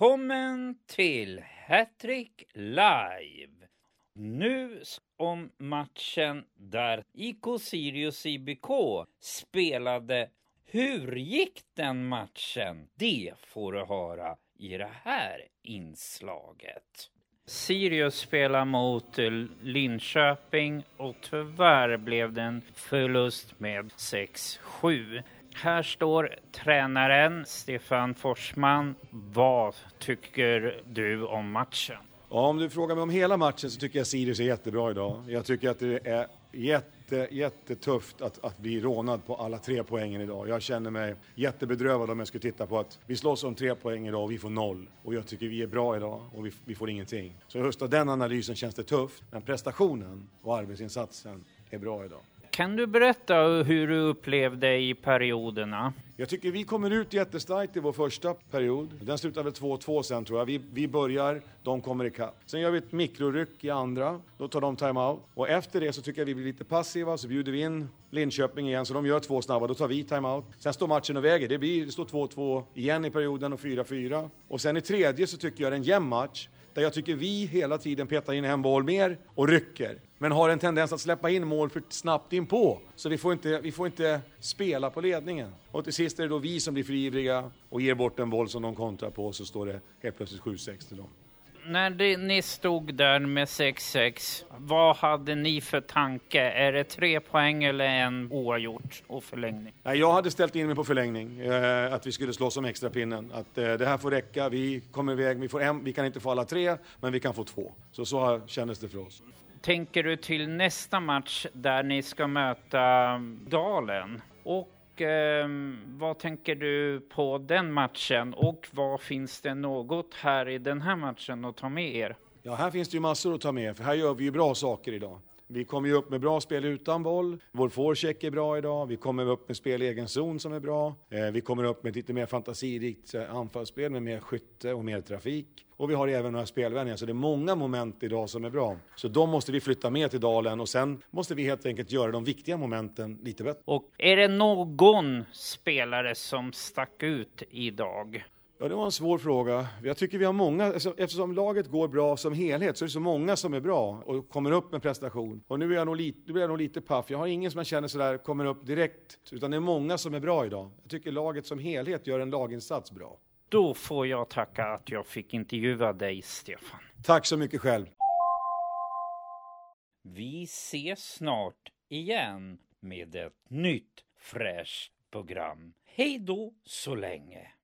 Välkommen till Hattrick Live! Nu om matchen där IK Sirius IBK spelade. Hur gick den matchen? Det får du höra i det här inslaget. Sirius spelar mot eh, Linköping och tyvärr blev det en förlust med 6-7. Här står tränaren Stefan Forsman. Vad tycker du om matchen? Ja, om du frågar mig om hela matchen så tycker jag Sirius är jättebra idag. Jag tycker att det är jätte, jättetufft att, att bli rånad på alla tre poängen idag. Jag känner mig jättebedrövad om jag skulle titta på att vi slåss om tre poäng idag och vi får noll. Och jag tycker vi är bra idag och vi, vi får ingenting. Så just av den analysen känns det tufft. Men prestationen och arbetsinsatsen är bra idag. Kan du berätta hur du upplevde i perioderna? Jag tycker vi kommer ut jättestarkt i vår första period. Den slutar väl 2-2 sen tror jag. Vi, vi börjar, de kommer ikapp. Sen gör vi ett mikroryck i andra, då tar de timeout. Och efter det så tycker jag vi blir lite passiva, så bjuder vi in Linköping igen, så de gör två snabba, då tar vi timeout. Sen står matchen och väger, det, blir, det står 2-2 igen i perioden och 4-4. Och sen i tredje så tycker jag det är en jämn match där jag tycker vi hela tiden petar in en boll mer och rycker. Men har en tendens att släppa in mål för snabbt in på. Så vi får inte, vi får inte spela på ledningen. Och till sist är det då vi som blir friivriga och ger bort en boll som de kontrar på, så står det helt plötsligt 7-6 till dem. När det, ni stod där med 6-6, vad hade ni för tanke? Är det tre poäng eller en oavgjort och förlängning? Nej, jag hade ställt in mig på förlängning, eh, att vi skulle slåss om extrapinnen. Att eh, det här får räcka, vi kommer iväg, vi, får en, vi kan inte få alla tre, men vi kan få två. Så så kändes det för oss. Tänker du till nästa match där ni ska möta Dalen? Och eh, vad tänker du på den matchen? Och vad finns det något här i den här matchen att ta med er? Ja, här finns det ju massor att ta med, för här gör vi ju bra saker idag. Vi kommer ju upp med bra spel utan boll. Vår forecheck är bra idag. Vi kommer upp med spel i egen zon som är bra. Eh, vi kommer upp med lite mer fantasirikt eh, anfallsspel med mer skytte och mer trafik. Och vi har även några spelvändningar, så det är många moment idag som är bra. Så de måste vi flytta med till Dalen och sen måste vi helt enkelt göra de viktiga momenten lite bättre. Och är det någon spelare som stack ut idag? Ja, det var en svår fråga. Jag tycker vi har många, alltså, eftersom laget går bra som helhet så är det så många som är bra och kommer upp med prestation. Och nu är jag nog lite, nu jag nog lite paff. Jag har ingen som jag känner sådär kommer upp direkt, utan det är många som är bra idag. Jag tycker laget som helhet gör en laginsats bra. Då får jag tacka att jag fick intervjua dig, Stefan. Tack så mycket själv. Vi ses snart igen med ett nytt fräscht program. Hej då så länge!